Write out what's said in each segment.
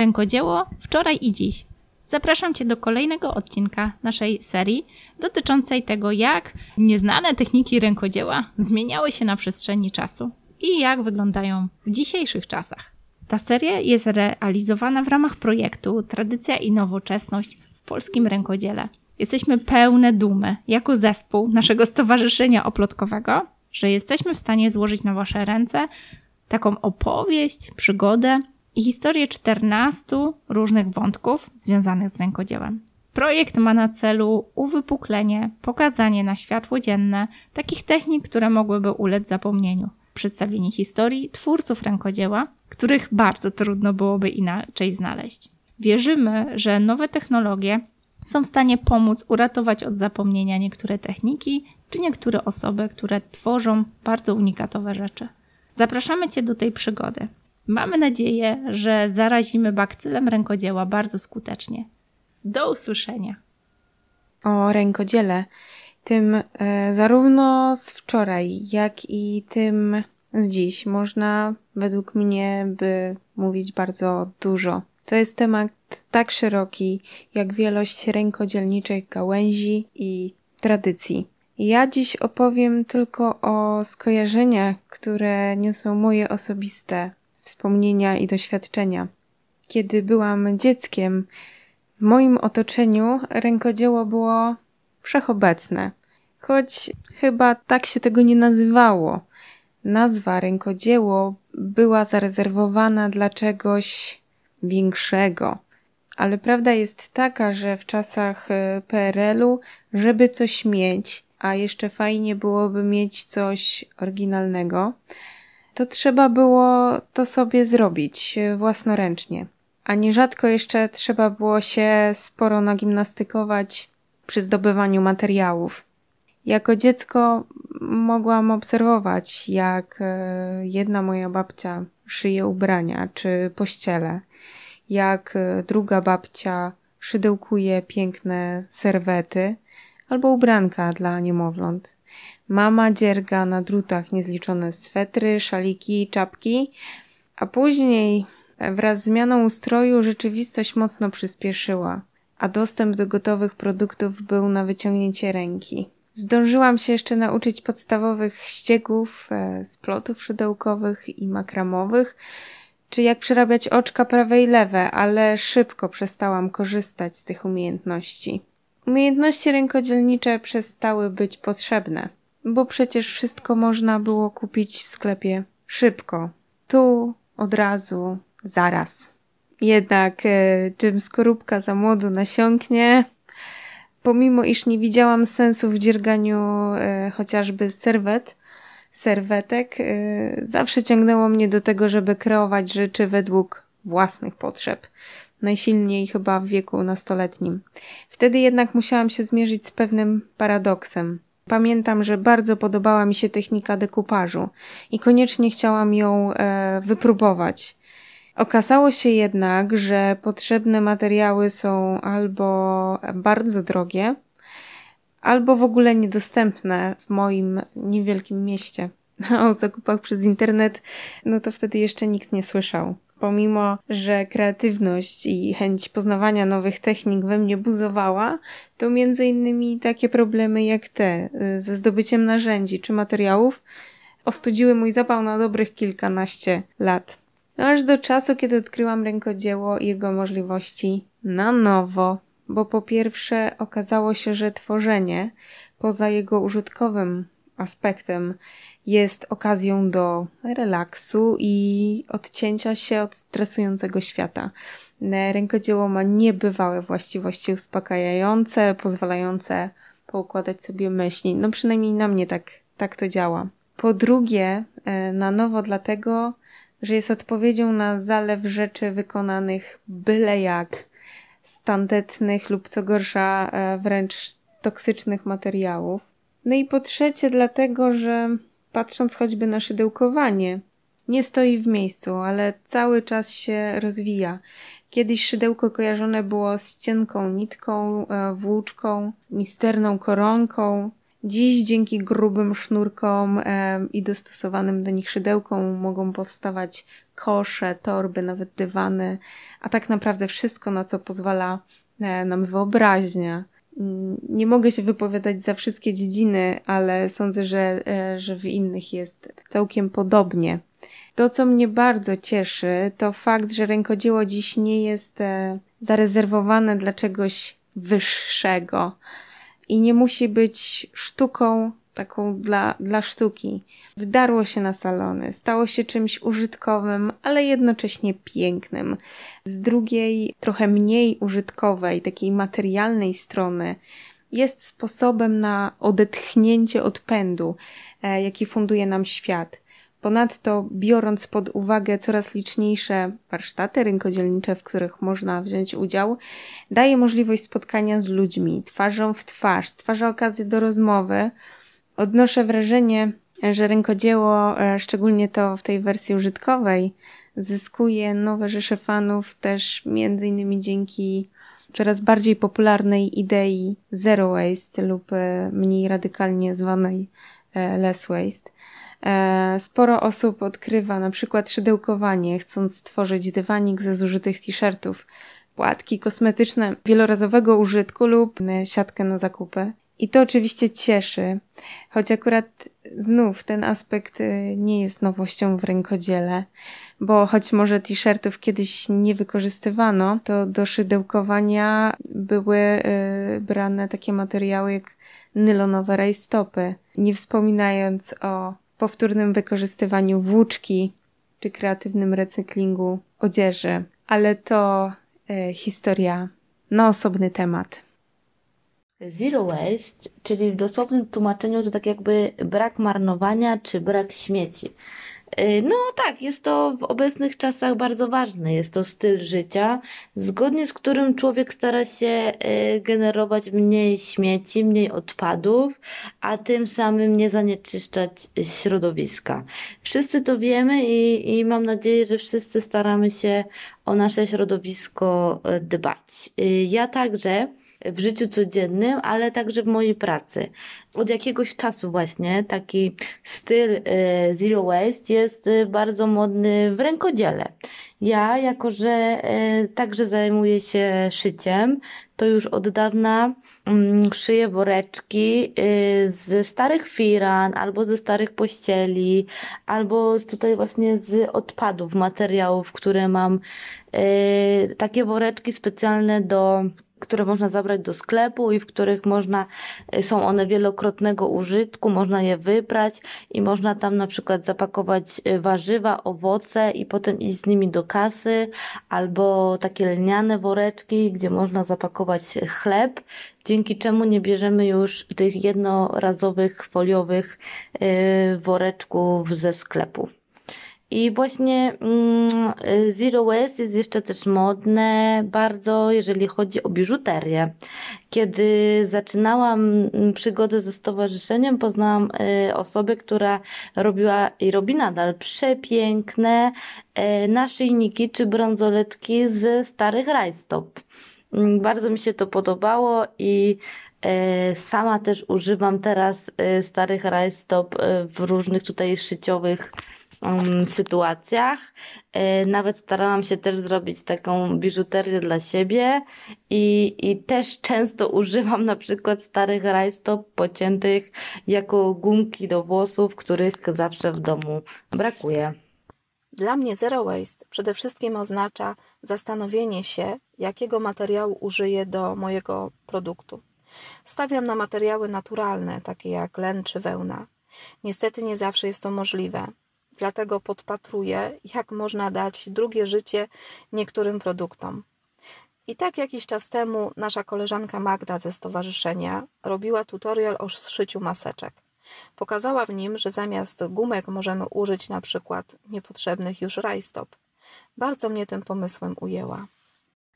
Rękodzieło wczoraj i dziś. Zapraszam Cię do kolejnego odcinka naszej serii dotyczącej tego, jak nieznane techniki rękodzieła zmieniały się na przestrzeni czasu i jak wyglądają w dzisiejszych czasach. Ta seria jest realizowana w ramach projektu Tradycja i Nowoczesność w polskim rękodziele. Jesteśmy pełne dumy jako zespół naszego stowarzyszenia oplotkowego, że jesteśmy w stanie złożyć na Wasze ręce taką opowieść, przygodę i historię 14 różnych wątków związanych z rękodziełem. Projekt ma na celu uwypuklenie, pokazanie na światło dzienne takich technik, które mogłyby ulec zapomnieniu. Przedstawienie historii twórców rękodzieła, których bardzo trudno byłoby inaczej znaleźć. Wierzymy, że nowe technologie są w stanie pomóc uratować od zapomnienia niektóre techniki czy niektóre osoby, które tworzą bardzo unikatowe rzeczy. Zapraszamy Cię do tej przygody. Mamy nadzieję, że zarazimy bakcylem rękodzieła bardzo skutecznie. Do usłyszenia. O rękodziele, tym e, zarówno z wczoraj, jak i tym z dziś, można według mnie by mówić bardzo dużo. To jest temat tak szeroki, jak wielość rękodzielniczych gałęzi i tradycji. Ja dziś opowiem tylko o skojarzeniach, które niosą moje osobiste wspomnienia i doświadczenia. Kiedy byłam dzieckiem, w moim otoczeniu rękodzieło było wszechobecne, choć chyba tak się tego nie nazywało. Nazwa rękodzieło była zarezerwowana dla czegoś większego. Ale prawda jest taka, że w czasach e, PRL-u, żeby coś mieć, a jeszcze fajnie byłoby mieć coś oryginalnego, to trzeba było to sobie zrobić e, własnoręcznie. A nierzadko jeszcze trzeba było się sporo nagimnastykować przy zdobywaniu materiałów. Jako dziecko mogłam obserwować, jak e, jedna moja babcia szyje ubrania czy pościele, jak e, druga babcia szydełkuje piękne serwety albo ubranka dla niemowląt. Mama dzierga na drutach niezliczone swetry, szaliki, czapki, a później wraz z zmianą ustroju rzeczywistość mocno przyspieszyła, a dostęp do gotowych produktów był na wyciągnięcie ręki. Zdążyłam się jeszcze nauczyć podstawowych ściegów, e, splotów szydełkowych i makramowych, czy jak przerabiać oczka prawe i lewe, ale szybko przestałam korzystać z tych umiejętności. Umiejętności rękodzielnicze przestały być potrzebne, bo przecież wszystko można było kupić w sklepie szybko, tu, od razu, zaraz. Jednak e, czym skorupka za młodu nasiąknie, pomimo iż nie widziałam sensu w dzierganiu e, chociażby serwet, serwetek, e, zawsze ciągnęło mnie do tego, żeby kreować rzeczy według własnych potrzeb. Najsilniej chyba w wieku nastoletnim. Wtedy jednak musiałam się zmierzyć z pewnym paradoksem. Pamiętam, że bardzo podobała mi się technika dekupażu i koniecznie chciałam ją e, wypróbować. Okazało się jednak, że potrzebne materiały są albo bardzo drogie, albo w ogóle niedostępne w moim niewielkim mieście. O zakupach przez internet, no to wtedy jeszcze nikt nie słyszał. Pomimo, że kreatywność i chęć poznawania nowych technik we mnie buzowała, to między innymi takie problemy jak te y, ze zdobyciem narzędzi czy materiałów ostudziły mój zapał na dobrych kilkanaście lat. No aż do czasu, kiedy odkryłam rękodzieło i jego możliwości na nowo, bo po pierwsze okazało się, że tworzenie, poza jego użytkowym aspektem, jest okazją do relaksu i odcięcia się od stresującego świata. Rękodzieło ma niebywałe właściwości uspokajające, pozwalające poukładać sobie myśli. No przynajmniej na mnie tak, tak to działa. Po drugie, e, na nowo dlatego, że jest odpowiedzią na zalew rzeczy wykonanych byle jak, standetnych lub co gorsza e, wręcz toksycznych materiałów. No i po trzecie dlatego, że patrząc choćby na szydełkowanie, nie stoi w miejscu, ale cały czas się rozwija. Kiedyś szydełko kojarzone było z cienką nitką, e, włóczką, misterną koronką. Dziś dzięki grubym sznurkom e, i dostosowanym do nich szydełkom mogą powstawać kosze, torby, nawet dywany, a tak naprawdę wszystko, na co pozwala e, nam wyobraźnia. Nie mogę się wypowiadać za wszystkie dziedziny, ale sądzę, że, e, że w innych jest całkiem podobnie. To, co mnie bardzo cieszy, to fakt, że rękodzieło dziś nie jest e, zarezerwowane dla czegoś wyższego i nie musi być sztuką taką dla, dla sztuki. Wdarło się na salony, stało się czymś użytkowym, ale jednocześnie pięknym. Z drugiej, trochę mniej użytkowej, takiej materialnej strony, jest sposobem na odetchnięcie odpędu, e, jaki funduje nam świat. Ponadto, biorąc pod uwagę coraz liczniejsze warsztaty rynkodzielnicze, w których można wziąć udział, daje możliwość spotkania z ludźmi twarzą w twarz, stwarza okazję do rozmowy. Odnoszę wrażenie, że rękodzieło, e, szczególnie to w tej wersji użytkowej, zyskuje nowe rzesze fanów też między innymi dzięki coraz bardziej popularnej idei zero waste lub e, mniej radykalnie zwanej e, less waste. Sporo osób odkrywa na przykład szydełkowanie, chcąc stworzyć dywanik ze zużytych t-shirtów, płatki kosmetyczne wielorazowego użytku lub siatkę na zakupy. I to oczywiście cieszy, choć akurat znów ten aspekt y, nie jest nowością w rękodziele, bo choć może t-shirtów kiedyś nie wykorzystywano, to do szydełkowania były y, brane takie materiały jak nylonowe rajstopy, nie wspominając o powtórnym wykorzystywaniu włóczki czy kreatywnym recyklingu odzieży, ale to e, historia na osobny temat. Zero waste, czyli w dosłownym tłumaczeniu to tak jakby brak marnowania czy brak śmieci. Y, no tak, jest to w obecnych czasach bardzo ważne. Jest to styl życia, zgodnie z którym człowiek stara się y, generować mniej śmieci, mniej odpadów, a tym samym nie zanieczyszczać środowiska. Wszyscy to wiemy i, i mam nadzieję, że wszyscy staramy się o nasze środowisko y, dbać. Ja także w życiu codziennym, ale także w mojej pracy. Od jakiegoś czasu właśnie taki styl e, zero waste jest e, bardzo modny w rękodziele. Ja, jako że e, także zajmuję się szyciem, to już od dawna mm, szyję woreczki ze starych firan, albo ze starych pościeli, albo z tutaj właśnie z odpadów, materiałów, które mam. Takie woreczki specjalne do które można zabrać do sklepu i w których można, y, są one wielokrotnego użytku, można je wybrać i można tam na przykład zapakować y, warzywa, owoce i potem iść z nimi do kasy, albo takie lniane woreczki, gdzie można zapakować chleb, dzięki czemu nie bierzemy już tych jednorazowych foliowych y, woreczków ze sklepu. I właśnie mm, Zero Waste jest jeszcze też modne bardzo, jeżeli chodzi o biżuterię. Kiedy zaczynałam mm, przygodę ze stowarzyszeniem, poznałam y, osobę, która robiła i robi nadal przepiękne y, naszyjniki czy bransoletki ze starych rajstop. Mm, bardzo mi się to podobało i y, Sama też używam teraz starych rajstop w różnych tutaj szyciowych um, sytuacjach. E, nawet starałam się też zrobić taką biżuterię dla siebie i, i też często używam na przykład starych rajstop pociętych jako gumki do włosów, których zawsze w domu brakuje. Dla mnie zero waste przede wszystkim oznacza zastanowienie się, jakiego materiału użyję do mojego produktu. Stawiam na materiały naturalne, takie jak len czy wełna. Niestety nie zawsze jest to możliwe. Dlatego podpatruję, jak można dać drugie życie niektórym produktom. I tak jakiś czas temu nasza koleżanka Magda ze stowarzyszenia robiła tutorial o szyciu maseczek. Pokazała w nim, że zamiast gumek możemy użyć na przykład niepotrzebnych już rajstop. Bardzo mnie tym pomysłem ujęła.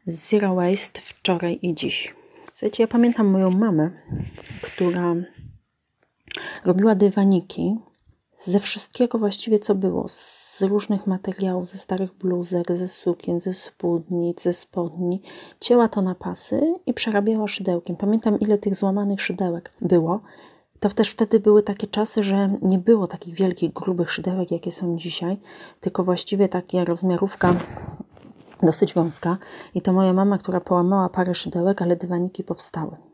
Zero waste wczoraj i dziś. Słuchajcie, ja pamiętam moją mamę, która robiła dywaniki ze wszystkiego właściwie, co było. Z różnych materiałów, ze starych bluzek, ze sukien, ze spódnic, ze spodni. Cięła to na pasy i przerabiała szydełkiem. Pamiętam, ile tych złamanych szydełek było. to też wtedy były takie czasy, że nie było takich wielkich, grubych szydełek, jakie są dzisiaj, tylko właściwie taka rozmiarówka dosyć wąska. I to moja mama, która połamała parę szydełek, ale dywaniki powstały.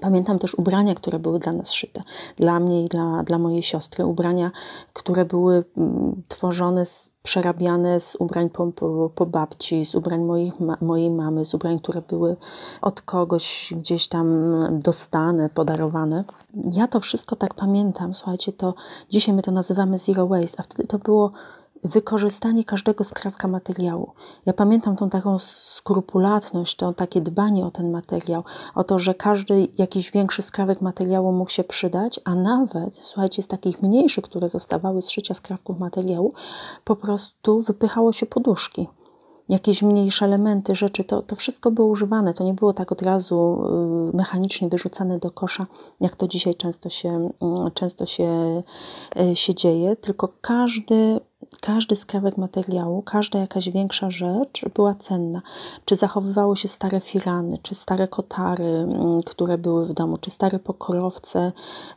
Pamiętam też ubrania, które były dla nas szyte, dla mnie i dla, dla mojej siostry. Ubrania, które były mm, tworzone, przerabiane z ubrań po, po, po babci, z ubrań moich, ma, mojej mamy, z ubrań, które były od kogoś gdzieś tam dostane, podarowane. Ja to wszystko tak pamiętam. Słuchajcie, to dzisiaj my to nazywamy zero waste, a wtedy to było wykorzystanie każdego skrawka materiału. Ja pamiętam tą taką skrupulatność, to takie dbanie o ten materiał, o to, że każdy jakiś większy skrawek materiału mógł się przydać, a nawet, słuchajcie, z takich mniejszych, które zostawały z szycia skrawków materiału, po prostu wypychało się poduszki jakieś mniejsze elementy, rzeczy, to, to wszystko było używane. To nie było tak od razu y, mechanicznie wyrzucane do kosza, jak to dzisiaj często się, y, często się, y, się dzieje, tylko każdy każdy skrawek materiału, każda jakaś większa rzecz była cenna. Czy zachowywały się stare firany, czy stare kotary, mm, które były w domu, czy stare pokorowce,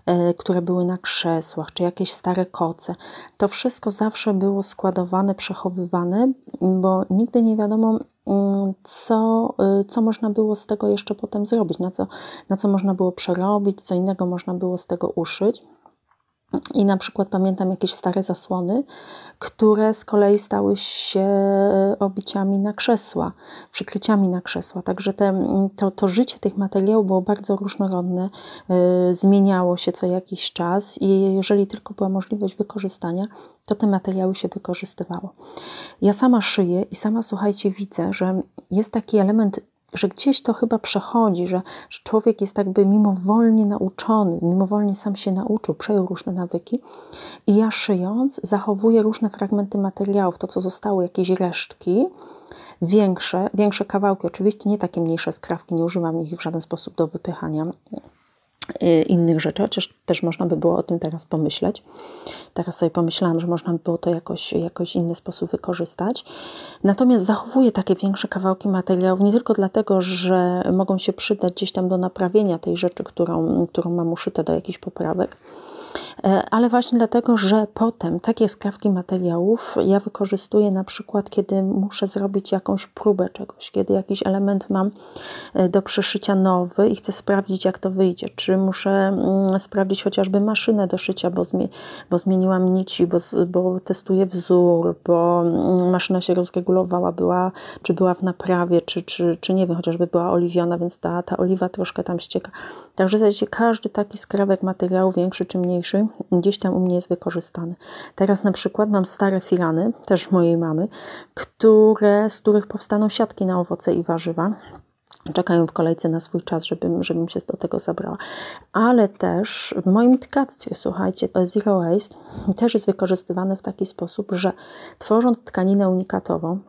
e, które były na krzesłach, czy jakieś stare koce. To wszystko zawsze było składowane, przechowywane, bo nigdy nie wiadomo, mm, co, y, co można było z tego jeszcze potem zrobić, na co, na co można było przerobić, co innego można było z tego uszyć. I na przykład pamiętam jakieś stare zasłony, które z kolei stały się obiciami na krzesła, przykryciami na krzesła. Także te, to, to życie tych materiałów było bardzo różnorodne, yy, zmieniało się co jakiś czas i jeżeli tylko była możliwość wykorzystania, to te materiały się wykorzystywało. Ja sama szyję i sama, słuchajcie, widzę, że jest taki element że gdzieś to chyba przechodzi, że, że człowiek jest jakby mimowolnie nauczony, mimowolnie sam się nauczył, przejął różne nawyki. I ja szyjąc zachowuję różne fragmenty materiałów, to co zostało, jakieś resztki, większe, większe kawałki, oczywiście nie takie mniejsze skrawki, nie używam ich w żaden sposób do wypychania innych rzeczy, chociaż też można by było o tym teraz pomyśleć. Teraz sobie pomyślałam, że można by było to jakoś, jakoś inny sposób wykorzystać. Natomiast zachowuję takie większe kawałki materiałów nie tylko dlatego, że mogą się przydać gdzieś tam do naprawienia tej rzeczy, którą, którą mam uszyte do jakichś poprawek, ale właśnie dlatego, że potem takie skrawki materiałów ja wykorzystuję na przykład, kiedy muszę zrobić jakąś próbę czegoś, kiedy jakiś element mam e, do przeszycia nowy i chcę sprawdzić, jak to wyjdzie. Czy muszę mm, sprawdzić chociażby maszynę do szycia, bo, zmie bo zmieniłam nici, bo, bo testuję wzór, bo mm, maszyna się rozregulowała, była, czy była w naprawie, czy, czy, czy nie wiem, chociażby była oliwiona, więc ta, ta oliwa troszkę tam ścieka. Także w każdy taki skrawek materiału, większy czy mniejszy, gdzieś tam u mnie jest wykorzystany. Teraz na przykład mam stare filany, też mojej mamy, które, z których powstaną siatki na owoce i warzywa czekają w kolejce na swój czas, żebym, żebym się do tego zabrała. Ale też w moim tkactwie, słuchajcie, Zero Waste też jest wykorzystywane w taki sposób, że tworząc tkaninę unikatową,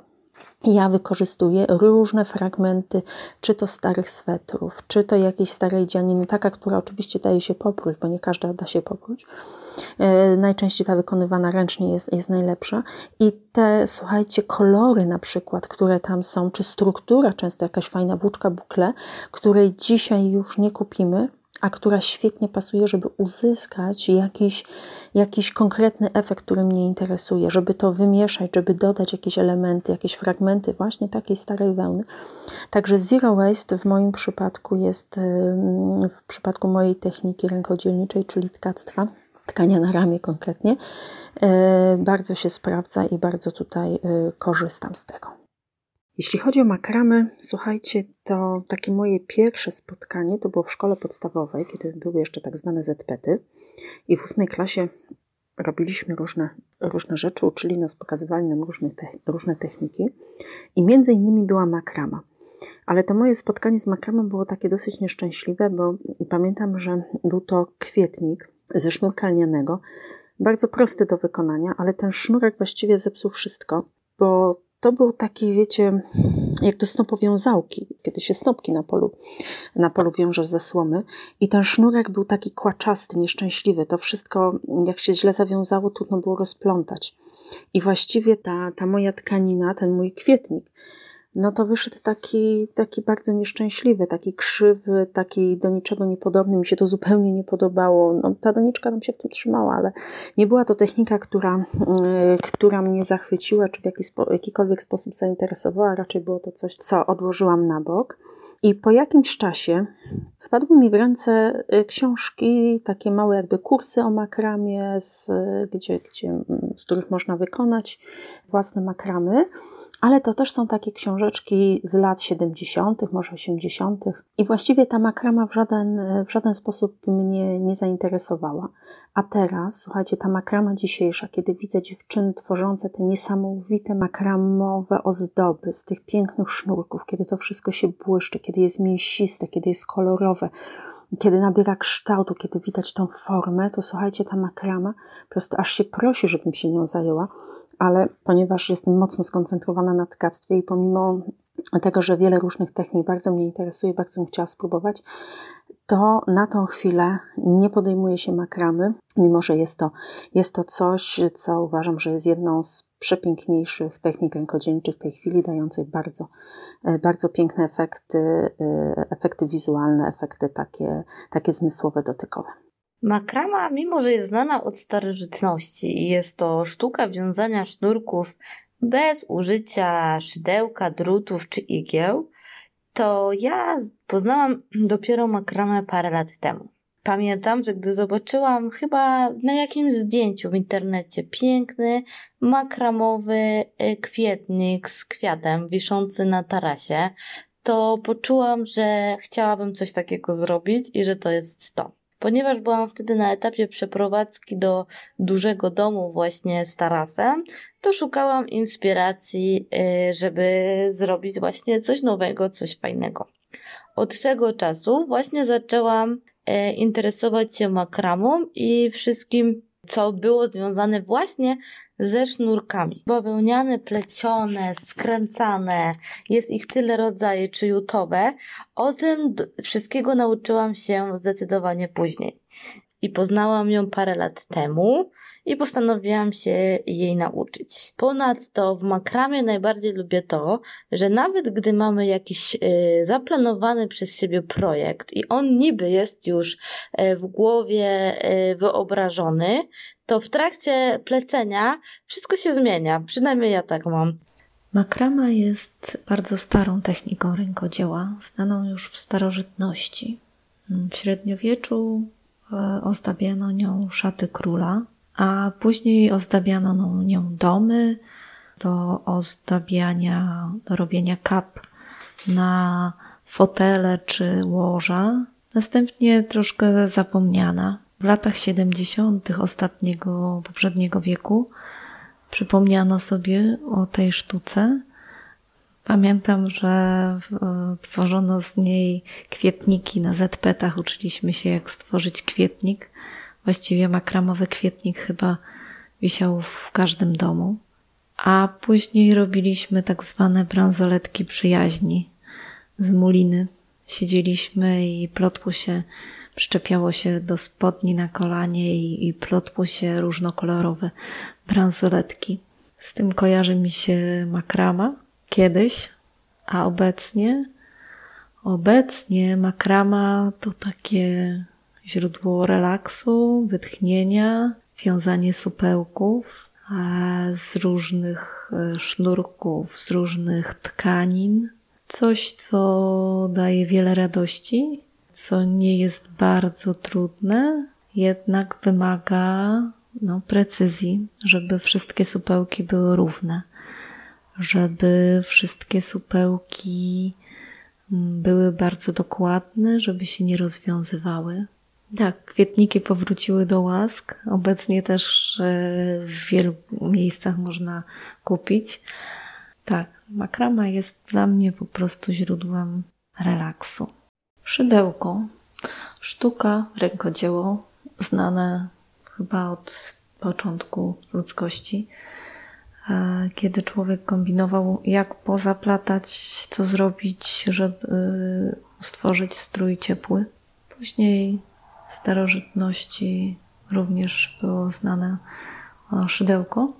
ja wykorzystuję różne fragmenty, czy to starych swetrów, czy to jakiejś starej dzianiny, taka, która oczywiście daje się popróć, bo nie każda da się popróć. E, najczęściej ta wykonywana ręcznie jest, jest najlepsza. I te, słuchajcie, kolory na przykład, które tam są, czy struktura, często jakaś fajna włóczka bukle, której dzisiaj już nie kupimy, a która świetnie pasuje, żeby uzyskać jakiś, jakiś konkretny efekt, który mnie interesuje, żeby to wymieszać, żeby dodać jakieś elementy, jakieś fragmenty właśnie takiej starej wełny. Także zero waste w moim przypadku jest, w przypadku mojej techniki rękodzielniczej, czyli tkactwa, tkania na ramię konkretnie, e, bardzo się sprawdza i bardzo tutaj e, korzystam z tego. Jeśli chodzi o makramę, słuchajcie, to takie moje pierwsze spotkanie to było w szkole podstawowej, kiedy były jeszcze tak zwane ZPety i w ósmej klasie robiliśmy różne, różne rzeczy, uczyli nas, pokazywali nam różne, różne techniki. I między innymi była makrama. Ale to moje spotkanie z makramą było takie dosyć nieszczęśliwe, bo pamiętam, że był to kwietnik ze sznurka lnianego, bardzo prosty do wykonania, ale ten sznurek właściwie zepsuł wszystko, bo to był taki, wiecie, jak do snopowiązałki, kiedy się snopki na polu, na polu wiąże ze słomy i ten sznurek był taki kłaczasty, nieszczęśliwy. To wszystko, jak się źle zawiązało, trudno było rozplątać. I właściwie ta, ta moja tkanina, ten mój kwietnik, no to wyszedł taki, taki bardzo nieszczęśliwy, taki krzywy, taki do niczego niepodobny. Mi się to zupełnie nie podobało. No, ta doniczka nam się w tym trzymała, ale nie była to technika, która, yy, która mnie zachwyciła, czy w jaki spo, jakikolwiek sposób zainteresowała. Raczej było to coś, co odłożyłam na bok. I po jakimś czasie wpadły mi w ręce y, książki, takie małe jakby kursy o makramie, z, gdzie, gdzie, z których można wykonać własne makramy ale to też są takie książeczki z lat 70., może 80. I właściwie ta makrama w żaden, w żaden sposób mnie nie zainteresowała. A teraz, słuchajcie, ta makrama dzisiejsza, kiedy widzę dziewczyny tworzące te niesamowite makramowe ozdoby z tych pięknych sznurków, kiedy to wszystko się błyszczy, kiedy jest mięsiste, kiedy jest kolorowe, kiedy nabiera kształtu, kiedy widać tą formę, to słuchajcie, ta makrama po prostu aż się prosi, żebym się nią zajęła, ale ponieważ jestem mocno skoncentrowana na tkactwie i pomimo tego, że wiele różnych technik bardzo mnie interesuje, bardzo bym chciała spróbować, to na tą chwilę nie podejmuje się makramy, mimo że jest to, jest to coś, co uważam, że jest jedną z przepiękniejszych technik rękodziełczych w tej chwili, dających bardzo, e, bardzo piękne efekty, e, efekty wizualne, efekty takie, takie zmysłowe, dotykowe. Makrama, mimo że jest znana od starożytności i jest to sztuka wiązania sznurków bez użycia szydełka, drutów czy igieł, to ja poznałam dopiero makramę parę lat temu. Pamiętam, że gdy zobaczyłam chyba na jakimś zdjęciu w internecie piękny, makramowy y, kwietnik z kwiatem wiszący na tarasie, to poczułam, że chciałabym coś takiego zrobić i że to jest to. Ponieważ byłam wtedy na etapie przeprowadzki do dużego domu właśnie z tarasem, to szukałam inspiracji, y, żeby zrobić właśnie coś nowego, coś fajnego. Od tego czasu właśnie zaczęłam y, interesować się makramą i wszystkim co było związane właśnie ze sznurkami. Bawełniane, plecione, skręcane, jest ich tyle rodzajów, czy jutowe. O tym wszystkiego nauczyłam się zdecydowanie później. I poznałam ją parę lat temu i postanowiłam się jej nauczyć. Ponadto w makramie najbardziej lubię to, że nawet gdy mamy jakiś y, zaplanowany przez siebie projekt i on niby jest już y, w głowie y, wyobrażony, to w trakcie plecenia wszystko się zmienia. Przynajmniej ja tak mam. Makrama jest bardzo starą techniką rękodzieła, znaną już w starożytności. W średniowieczu ozdabiano nią szaty króla, a później ozdabiano nią domy do ozdabiania, do robienia kap na fotele czy łoża. Następnie troszkę zapomniana. W latach 70. ostatniego, poprzedniego wieku przypomniano sobie o tej sztuce. Pamiętam, że tworzono z niej kwietniki na ZP-tach. Uczyliśmy się, jak stworzyć kwietnik. Właściwie makramowy kwietnik chyba wisiał w każdym domu. A później robiliśmy tak zwane bransoletki przyjaźni z muliny. Siedzieliśmy i plotło się, przyczepiało się do spodni na kolanie i, i plotło się różnokolorowe bransoletki. Z tym kojarzy mi się makrama kiedyś, a obecnie Obecnie makrama to takie źródło relaksu, wytchnienia, wiązanie supełków z różnych e, sznurków, z różnych tkanin. Coś, co daje wiele radości, co nie jest bardzo trudne, jednak wymaga no, precyzji, żeby wszystkie supełki były równe, żeby wszystkie supełki mm, były bardzo dokładne, żeby się nie rozwiązywały. Tak, kwietniki powróciły do łask. Obecnie też w wielu miejscach można kupić. Tak, makrama jest dla mnie po prostu źródłem relaksu. Szydełko, sztuka, rękodzieło, znane chyba od początku ludzkości, e, kiedy człowiek kombinował, jak pozaplatać, co zrobić, żeby stworzyć strój ciepły. Później starożytności również było znane szydełko.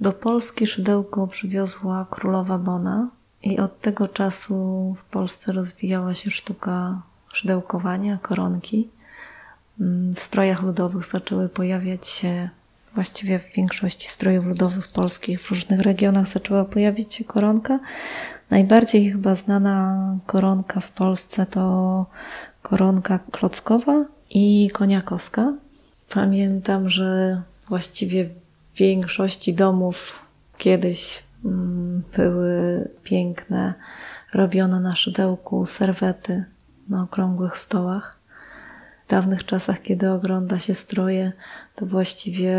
Do Polski szydełko przywiozła królowa Bona I od tego czasu w Polsce rozwijała się sztuka szydełkowania, koronki. Mm, w strojach ludowych zaczęły pojawiać się, właściwie w większości strojów ludowych polskich w różnych regionach zaczęła pojawić się koronka. Najbardziej chyba znana koronka w Polsce to koronka klockowa i koniakowska. Pamiętam, że właściwie w większości domów kiedyś mm, były piękne, robione na szydełku serwety na okrągłych stołach. Dawnych czasach, kiedy ogląda się stroje, to właściwie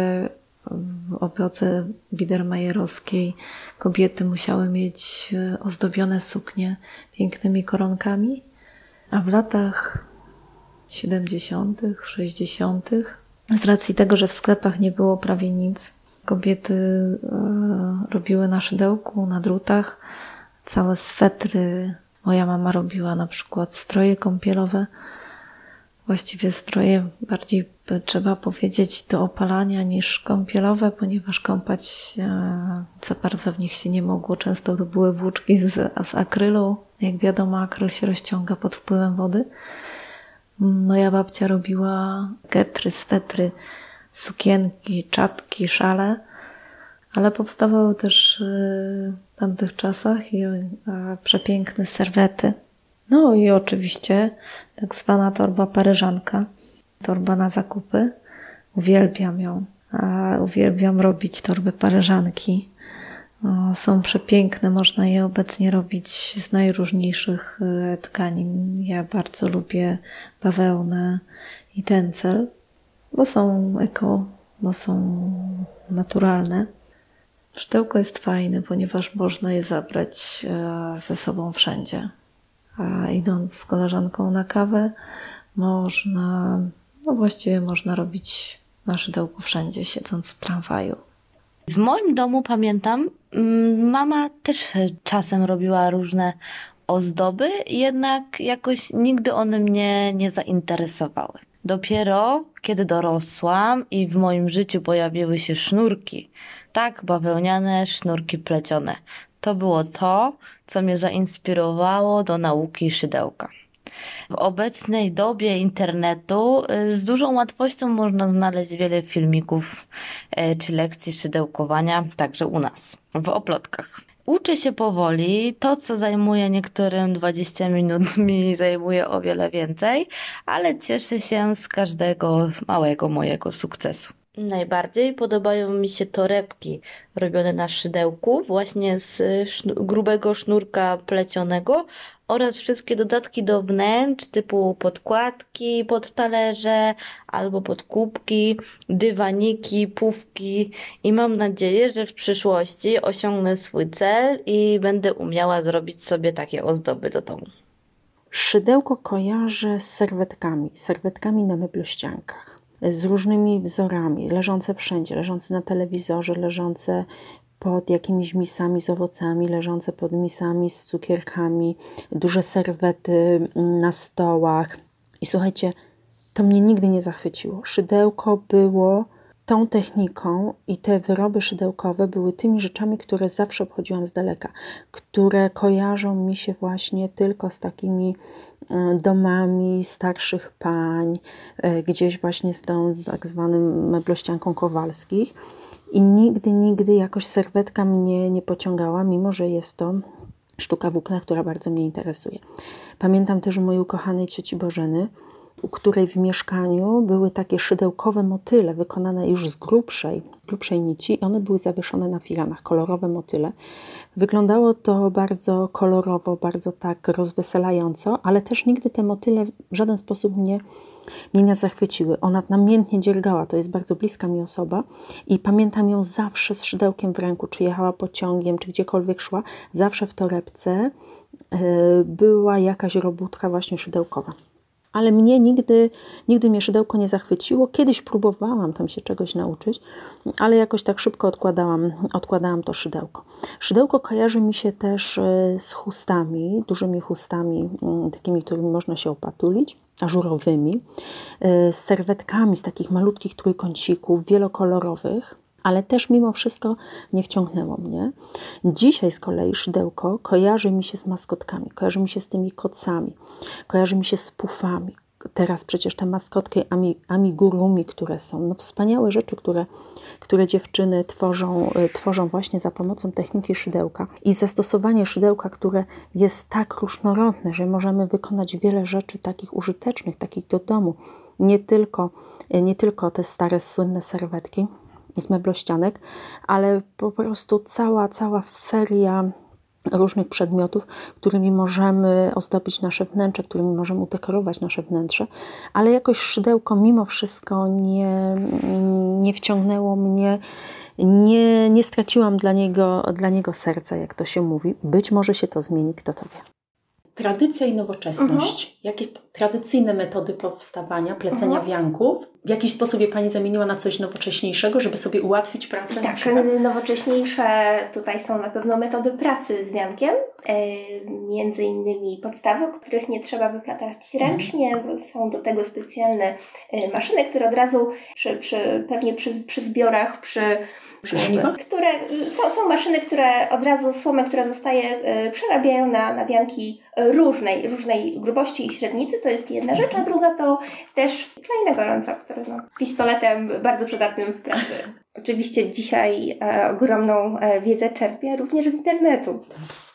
w opioce biedermajerowskiej kobiety musiały mieć e, ozdobione suknie pięknymi koronkami, a w latach 70., 60., z racji tego, że w sklepach nie było prawie nic, kobiety e, robiły na szydełku, na drutach całe swetry. Moja mama robiła na przykład stroje kąpielowe, właściwie stroje bardziej trzeba powiedzieć do opalania niż kąpielowe, ponieważ kąpać e, za bardzo w nich się nie mogło. Często to były włóczki z, z akrylu. Jak wiadomo, akryl się rozciąga pod wpływem wody. Moja babcia robiła getry, swetry, sukienki, czapki, szale, ale powstawały też e, w tamtych czasach i e, przepiękne serwety. No i oczywiście tak zwana torba paryżanka, torba na zakupy. Uwielbiam ją. A uwielbiam robić torby paryżanki. Są przepiękne, można je obecnie robić z najróżniejszych e, tkanin. Ja bardzo lubię bawełnę i tencel, bo są eko, bo są naturalne. Sztełko jest fajne, ponieważ można je zabrać e, ze sobą wszędzie. A idąc z koleżanką na kawę, można, no właściwie można robić na szydełku wszędzie, siedząc w tramwaju. W moim domu pamiętam, mm, mama też czasem robiła różne ozdoby, jednak jakoś nigdy one mnie nie zainteresowały. Dopiero kiedy dorosłam i w moim życiu pojawiły się sznurki, tak bawełniane sznurki plecione, to było to, co mnie zainspirowało do nauki szydełka. W obecnej dobie internetu y, z dużą łatwością można znaleźć wiele filmików y, czy lekcji szydełkowania, także u nas, w oplotkach. Uczę się powoli. To, co zajmuje niektórym 20 minut, mi zajmuje o wiele więcej, ale cieszę się z każdego małego mojego sukcesu. Najbardziej. Podobają mi się torebki robione na szydełku, właśnie z grubego sznurka plecionego oraz wszystkie dodatki do wnętrz, typu podkładki pod talerze albo pod kubki, dywaniki, pufki. I mam nadzieję, że w przyszłości osiągnę swój cel i będę umiała zrobić sobie takie ozdoby do domu. Szydełko kojarzę z serwetkami, serwetkami na meblościankach z różnymi wzorami, leżące wszędzie, leżące na telewizorze, leżące pod jakimiś misami z owocami, leżące pod misami z cukierkami, duże serwety na stołach. I słuchajcie, to mnie nigdy nie zachwyciło. Szydełko było tą techniką i te wyroby szydełkowe były tymi rzeczami, które zawsze obchodziłam z daleka, które kojarzą mi się właśnie tylko z takimi e, domami starszych pań, e, gdzieś właśnie z tą tak zwanym meblościanką Kowalskich. I nigdy, nigdy jakoś serwetka mnie nie pociągała, mimo że jest to sztuka włókna, która bardzo mnie interesuje. Pamiętam też u mojej ukochanej cioci Bożeny, u której w mieszkaniu były takie szydełkowe motyle wykonane już z grubszej, grubszej nici i one były zawieszone na firanach, kolorowe motyle. Wyglądało to bardzo kolorowo, bardzo tak rozweselająco, ale też nigdy te motyle w żaden sposób mnie, mnie nie zachwyciły. Ona namiętnie dziergała, to jest bardzo bliska mi osoba i pamiętam ją zawsze z szydełkiem w ręku, czy jechała pociągiem, czy gdziekolwiek szła, zawsze w torebce yy, była jakaś robótka właśnie szydełkowa ale mnie nigdy, nigdy mnie szydełko nie zachwyciło. Kiedyś próbowałam tam się czegoś nauczyć, ale jakoś tak szybko odkładałam, odkładałam to szydełko. Szydełko kojarzy mi się też e, z chustami, dużymi chustami, mm, takimi, którymi można się opatulić, ażurowymi, e, z serwetkami z takich malutkich trójkącików, wielokolorowych. Ale też mimo wszystko nie wciągnęło mnie. Dzisiaj z kolei szydełko kojarzy mi się z maskotkami, kojarzy mi się z tymi kocami, kojarzy mi się z pufami. Teraz przecież te maskotki amigurumi, które są, no wspaniałe rzeczy, które, które dziewczyny tworzą, y, tworzą właśnie za pomocą techniki szydełka. I zastosowanie szydełka, które jest tak różnorodne, że możemy wykonać wiele rzeczy takich użytecznych, takich do domu. Nie tylko, y, nie tylko te stare, słynne serwetki, z meblościanek, ale po prostu cała, cała feria różnych przedmiotów, którymi możemy ozdobić nasze wnętrze, którymi możemy udekorować nasze wnętrze, ale jakoś szydełko mimo wszystko nie, nie wciągnęło mnie, nie, nie straciłam dla niego, dla niego serca, jak to się mówi. Być może się to zmieni, kto to wie. Tradycja i nowoczesność. Mhm. Jakie tradycyjne metody powstawania, plecenia mhm. wianków? W jakiś sposób je Pani zamieniła na coś nowocześniejszego, żeby sobie ułatwić pracę? Tak, nowocześniejsze tutaj są na pewno metody pracy z wiankiem. E, między innymi podstawy, których nie trzeba wyplatać mhm. ręcznie, bo są do tego specjalne e, maszyny, które od razu przy, przy, pewnie przy, przy zbiorach, przy które są, są maszyny, które od razu słomę, która zostaje, y, przerabiają na, na wianki różnej, różnej grubości i średnicy. To jest jedna rzecz, a druga to też klej na gorąco, który no, pistoletem bardzo przydatnym w pracy. Oczywiście dzisiaj e, ogromną e, wiedzę czerpię również z internetu.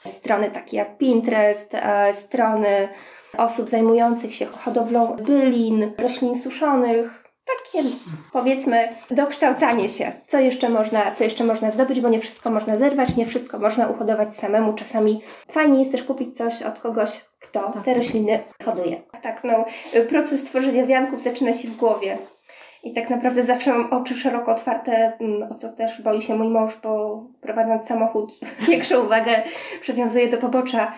Strony takie jak Pinterest, e, strony osób zajmujących się hodowlą bylin, roślin suszonych, takie powiedzmy dokształcanie się, co jeszcze można, co jeszcze można zdobyć, bo nie wszystko można zerwać, nie wszystko można uhodować samemu. Czasami fajnie jest też kupić coś od kogoś, kto te rośliny hoduje. Tak, no, proces tworzenia wianków zaczyna się w głowie. I tak naprawdę zawsze mam oczy szeroko otwarte, mm, o co też boi się mój mąż, bo prowadząc samochód większą uwagę przywiązuje do pobocza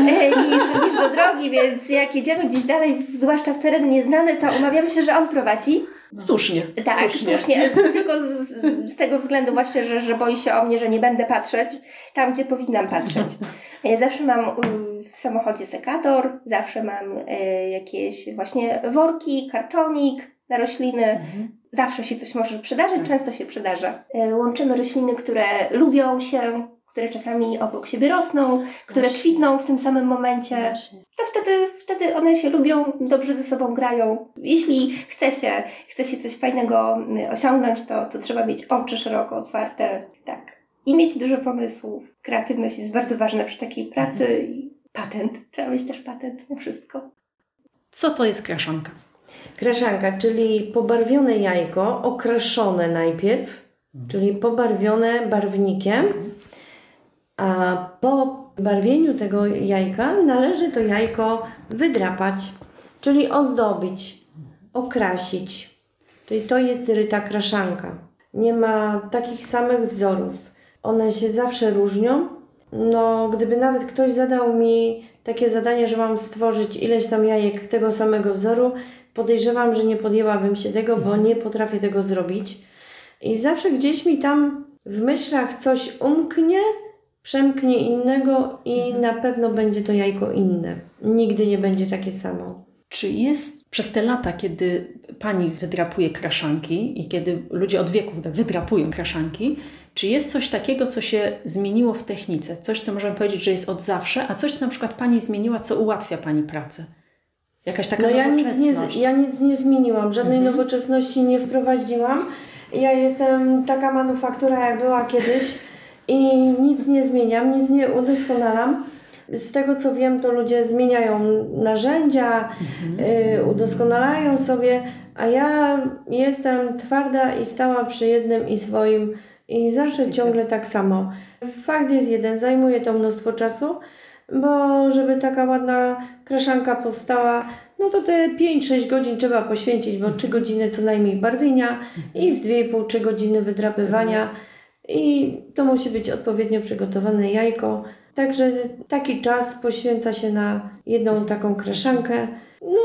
e, niż, niż do drogi, więc jak jedziemy gdzieś dalej, zwłaszcza w tereny nieznane, to umawiamy się, że on prowadzi. Słusznie. Tak, słusznie. słusznie. Tylko z, z, tego względu właśnie, że, że boi się o mnie, że nie będę patrzeć tam, gdzie powinnam patrzeć. Ja zawsze mam mm, w samochodzie sekator, zawsze mam e, jakieś właśnie worki, kartonik, na rośliny. Mhm. Zawsze się coś może przydarzyć, tak. często się przydarza. E, łączymy rośliny, które lubią się, które czasami obok siebie rosną, które Właśnie. kwitną w tym samym momencie. Właśnie. To wtedy, wtedy one się lubią, dobrze ze sobą grają. Jeśli chce się, chce się coś fajnego mm, osiągnąć, to, to trzeba mieć oczy szeroko otwarte. Tak. I mieć dużo pomysłów. Kreatywność jest bardzo ważna przy takiej pracy mhm. i patent. Trzeba mieć też patent na wszystko. Co to jest kraszanka? Kraszanka, czyli pobarwione jajko, okraszone najpierw, czyli pobarwione barwnikiem, a po barwieniu tego jajka należy to jajko wydrapać, czyli ozdobić, okrasić. Czyli to jest ryta kraszanka. Nie ma takich samych wzorów. One się zawsze różnią. No, gdyby nawet ktoś zadał mi takie zadanie, że mam stworzyć ileś tam jajek tego samego wzoru, podejrzewam, że nie podjęłabym się tego, bo nie potrafię tego zrobić. I zawsze gdzieś mi tam w myślach coś umknie, przemknie innego i mhm. na pewno będzie to jajko inne. Nigdy nie będzie takie samo. Czy jest przez te lata, kiedy pani wydrapuje kraszanki i kiedy ludzie od wieków wydrapują kraszanki, czy jest coś takiego, co się zmieniło w technice? Coś, co możemy powiedzieć, że jest od zawsze, a coś, co na przykład pani zmieniła, co ułatwia pani pracę? Jakaś taka no ja nic, nie, ja nic nie zmieniłam, żadnej mhm. nowoczesności nie wprowadziłam. Ja jestem taka manufaktura, jak była kiedyś i nic nie zmieniam, nic nie udoskonalam. Z tego co wiem, to ludzie zmieniają narzędzia, mhm. y, udoskonalają sobie, a ja jestem twarda i stała przy jednym i swoim i zawsze ciągle tak samo. Fakt jest jeden, zajmuje to mnóstwo czasu, bo żeby taka ładna kraszanka powstała, no to te 5-6 godzin trzeba poświęcić, bo 3 godziny co najmniej barwienia i z 2,5-3 godziny wydrapywania i to musi być odpowiednio przygotowane jajko. Także taki czas poświęca się na jedną taką kraszankę. No,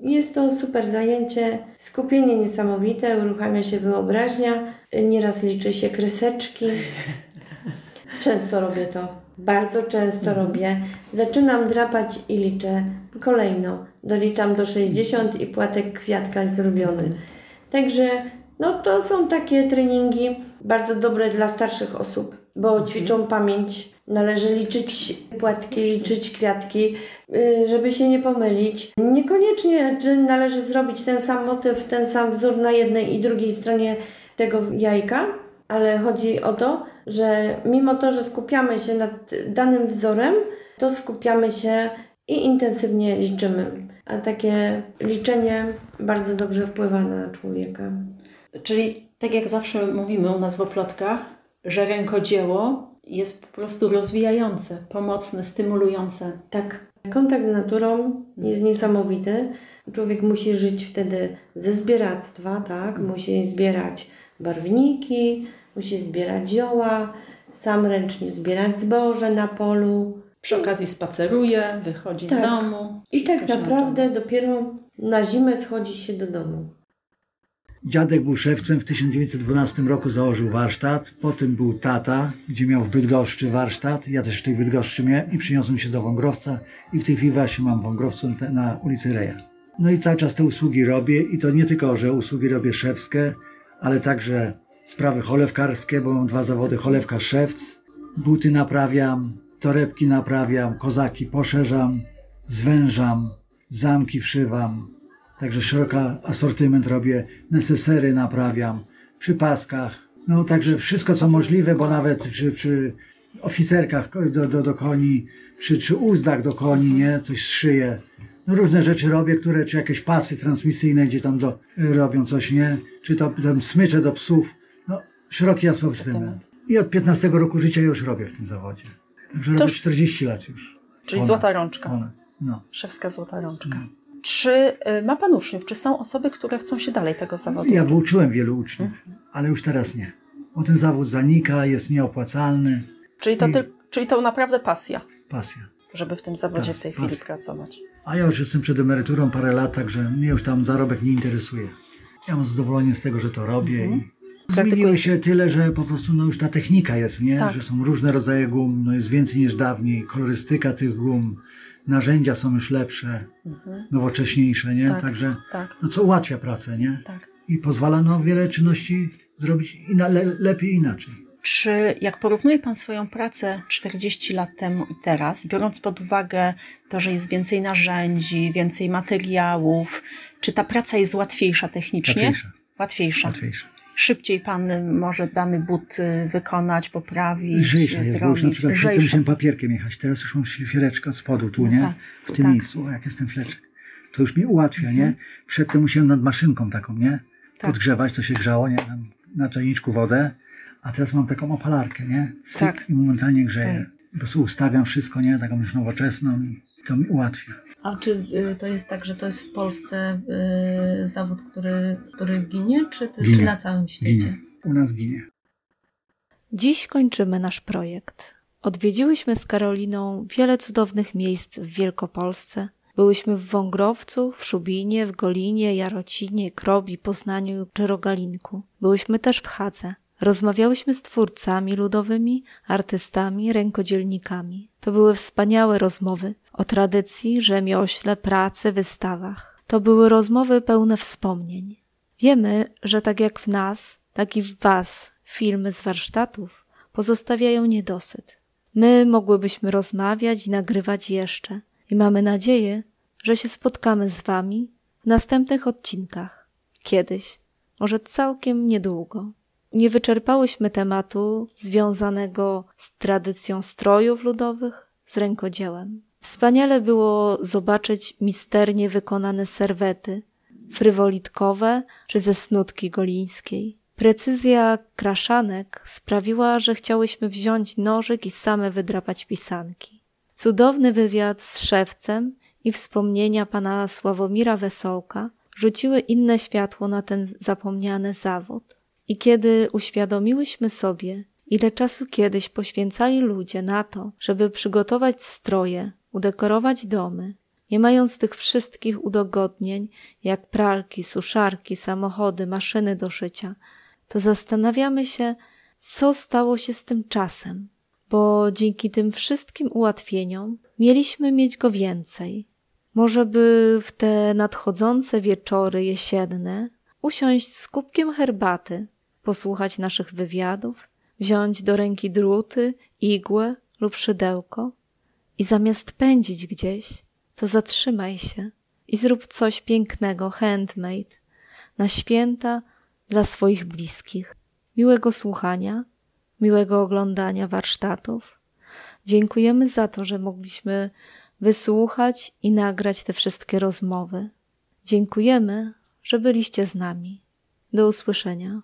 jest to super zajęcie, skupienie niesamowite, uruchamia się wyobraźnia, nieraz liczy się kreseczki. Często robię to. Bardzo często mhm. robię. Zaczynam drapać i liczę kolejno. Doliczam do 60 i płatek kwiatka jest zrobiony. Także no to są takie treningi. bardzo dobre dla starszych osób, bo ćwiczą pamięć. Należy liczyć płatki, liczyć kwiatki, y, żeby się nie pomylić. Niekoniecznie czy należy zrobić ten sam motyw, ten sam wzór na jednej i drugiej stronie tego jajka, ale chodzi o to, że mimo to, że skupiamy się nad danym wzorem, to skupiamy się i intensywnie liczymy. A takie liczenie bardzo dobrze wpływa na człowieka. Czyli tak jak zawsze mówimy u nas w oplotkach, że rękodzieło jest po prostu rozwijające, pomocne, stymulujące. Tak. Kontakt z naturą jest niesamowity. Człowiek musi żyć wtedy ze zbieractwa, tak? Musi zbierać barwniki, musi zbierać zioła, sam ręcznie zbierać zboże na polu. Przy okazji spaceruje, wychodzi Tak. z domu. I tak naprawdę dopiero na zimę schodzi się do domu. Dziadek był szewcem, w 1912 roku założył warsztat, potem był tata, gdzie miał w Bydgoszczy warsztat, ja też w tej Bydgoszczy miałem i przyniosłem się do Wągrowca i w tej chwili właśnie mam Wągrowcu te- na ulicy Reja. No i cały czas te usługi robię i to nie tylko, że usługi robię szewskie, ale także sprawy cholewkarskie, bo mam dwa zawody, cholewka szewc, buty naprawiam, torebki naprawiam, kozaki poszerzam, zwężam, zamki wszywam, Także szeroki asortyment robię, nesesery naprawiam, przy paskach. No także wszystko co możliwe, bo nawet przy, przy oficerkach do, do, do koni, przy, przy uzdach do koni, nie, coś szyję. No różne rzeczy robię, które, czy jakieś pasy transmisyjne, gdzie tam do, robią coś, nie? Czy to tam smycze do psów. No szeroki asortyment. I od 15 roku życia już robię w tym zawodzie. Także robię już- 40 lat już. Czyli Ponad, złota rączka. Ponad. No. Szewska złota rączka. Czy y, ma Pan uczniów? Czy są osoby, które chcą się dalej tego zawodu? Ja wyuczyłem wielu uczniów, ale już teraz nie. Bo ten zawód zanika, jest nieopłacalny. Czyli to, I- ty, czyli to naprawdę pasja, Pasja. żeby w tym zawodzie Tak, w tej chwili pasja. pracować. A ja już jestem przed emeryturą parę lat, także mnie już tam zarobek nie interesuje. Ja mam zadowolenie z tego, że to robię. Mhm. I zmieniło się tyle, że po prostu no już ta technika jest, nie? Tak. Że są różne rodzaje gum, no jest więcej niż dawniej. Kolorystyka tych gum, narzędzia są już lepsze, nowocześniejsze, nie? Tak. Także Tak, no co ułatwia pracę, nie? tak. I pozwala no wiele czynności zrobić ina- le- lepiej inaczej. Czy jak porównuje Pan swoją pracę 40 lat temu i teraz, biorąc pod uwagę to, że jest więcej narzędzi, więcej materiałów, czy ta praca jest łatwiejsza technicznie? Łatwiejsza. Łatwiejsza. Łatwiejsze. Szybciej Pan y, może dany but y, wykonać, poprawić, Lżejsze jest, bo już na zrobić. przykład musiałem papierkiem jechać, teraz już mam szlifiereczkę od spodu tu, No nie? tak, w tym tak. miejscu, o, jak jest ten fleczek. To już mi ułatwia, nie? Przedtem musiałem nad maszynką taką, nie? Tak. Podgrzewać, to się grzało, nie? Na czajniczku wodę, a teraz mam taką opalarkę, nie? Cyk Tak. I momentalnie grzeje. Tak. Po prostu ustawiam wszystko, nie? Taką już nowoczesną i to mi ułatwia. A czy y, to jest tak, że to jest w Polsce y, zawód, który, który ginie, czy, czy Ginie. na całym świecie? Ginie. U nas ginie. Dziś kończymy nasz projekt. Odwiedziłyśmy z Karoliną wiele cudownych miejsc w Wielkopolsce. Byłyśmy w Wągrowcu, w Szubinie, w Golinie, Jarocinie, Krobi, Poznaniu czy Rogalinku. Byłyśmy też w Hadze. Rozmawiałyśmy z twórcami ludowymi, artystami, rękodzielnikami. To były wspaniałe rozmowy o tradycji, rzemiośle, pracy, wystawach. To były rozmowy pełne wspomnień. Wiemy, że tak jak w nas, tak i w Was filmy z warsztatów pozostawiają niedosyt. My mogłybyśmy rozmawiać i nagrywać jeszcze i mamy nadzieję, że się spotkamy z Wami w następnych odcinkach. Kiedyś, może całkiem niedługo. Nie wyczerpałyśmy tematu związanego z tradycją strojów ludowych, z rękodziełem. Wspaniale było zobaczyć misternie wykonane serwety, frywolitkowe czy ze snutki golińskiej. Precyzja kraszanek sprawiła, że chciałyśmy wziąć nożyk i same wydrapać pisanki. Cudowny wywiad z szewcem i wspomnienia pana Sławomira Wesołka rzuciły inne światło na ten zapomniany zawód. I kiedy uświadomiłyśmy sobie, ile czasu kiedyś poświęcali ludzie na to, żeby przygotować stroje, udekorować domy, nie mając tych wszystkich udogodnień, jak pralki, suszarki, samochody, maszyny do szycia, to zastanawiamy się, co stało się z tym czasem, bo dzięki tym wszystkim ułatwieniom mieliśmy mieć go więcej. Może by w te nadchodzące wieczory jesienne usiąść z kubkiem herbaty, posłuchać naszych wywiadów, wziąć do ręki druty, igłę lub szydełko i zamiast pędzić gdzieś, to zatrzymaj się i zrób coś pięknego, handmade, na święta dla swoich bliskich. Miłego słuchania, miłego oglądania warsztatów. Dziękujemy za to, że mogliśmy wysłuchać i nagrać te wszystkie rozmowy. Dziękujemy, że byliście z nami. Do usłyszenia.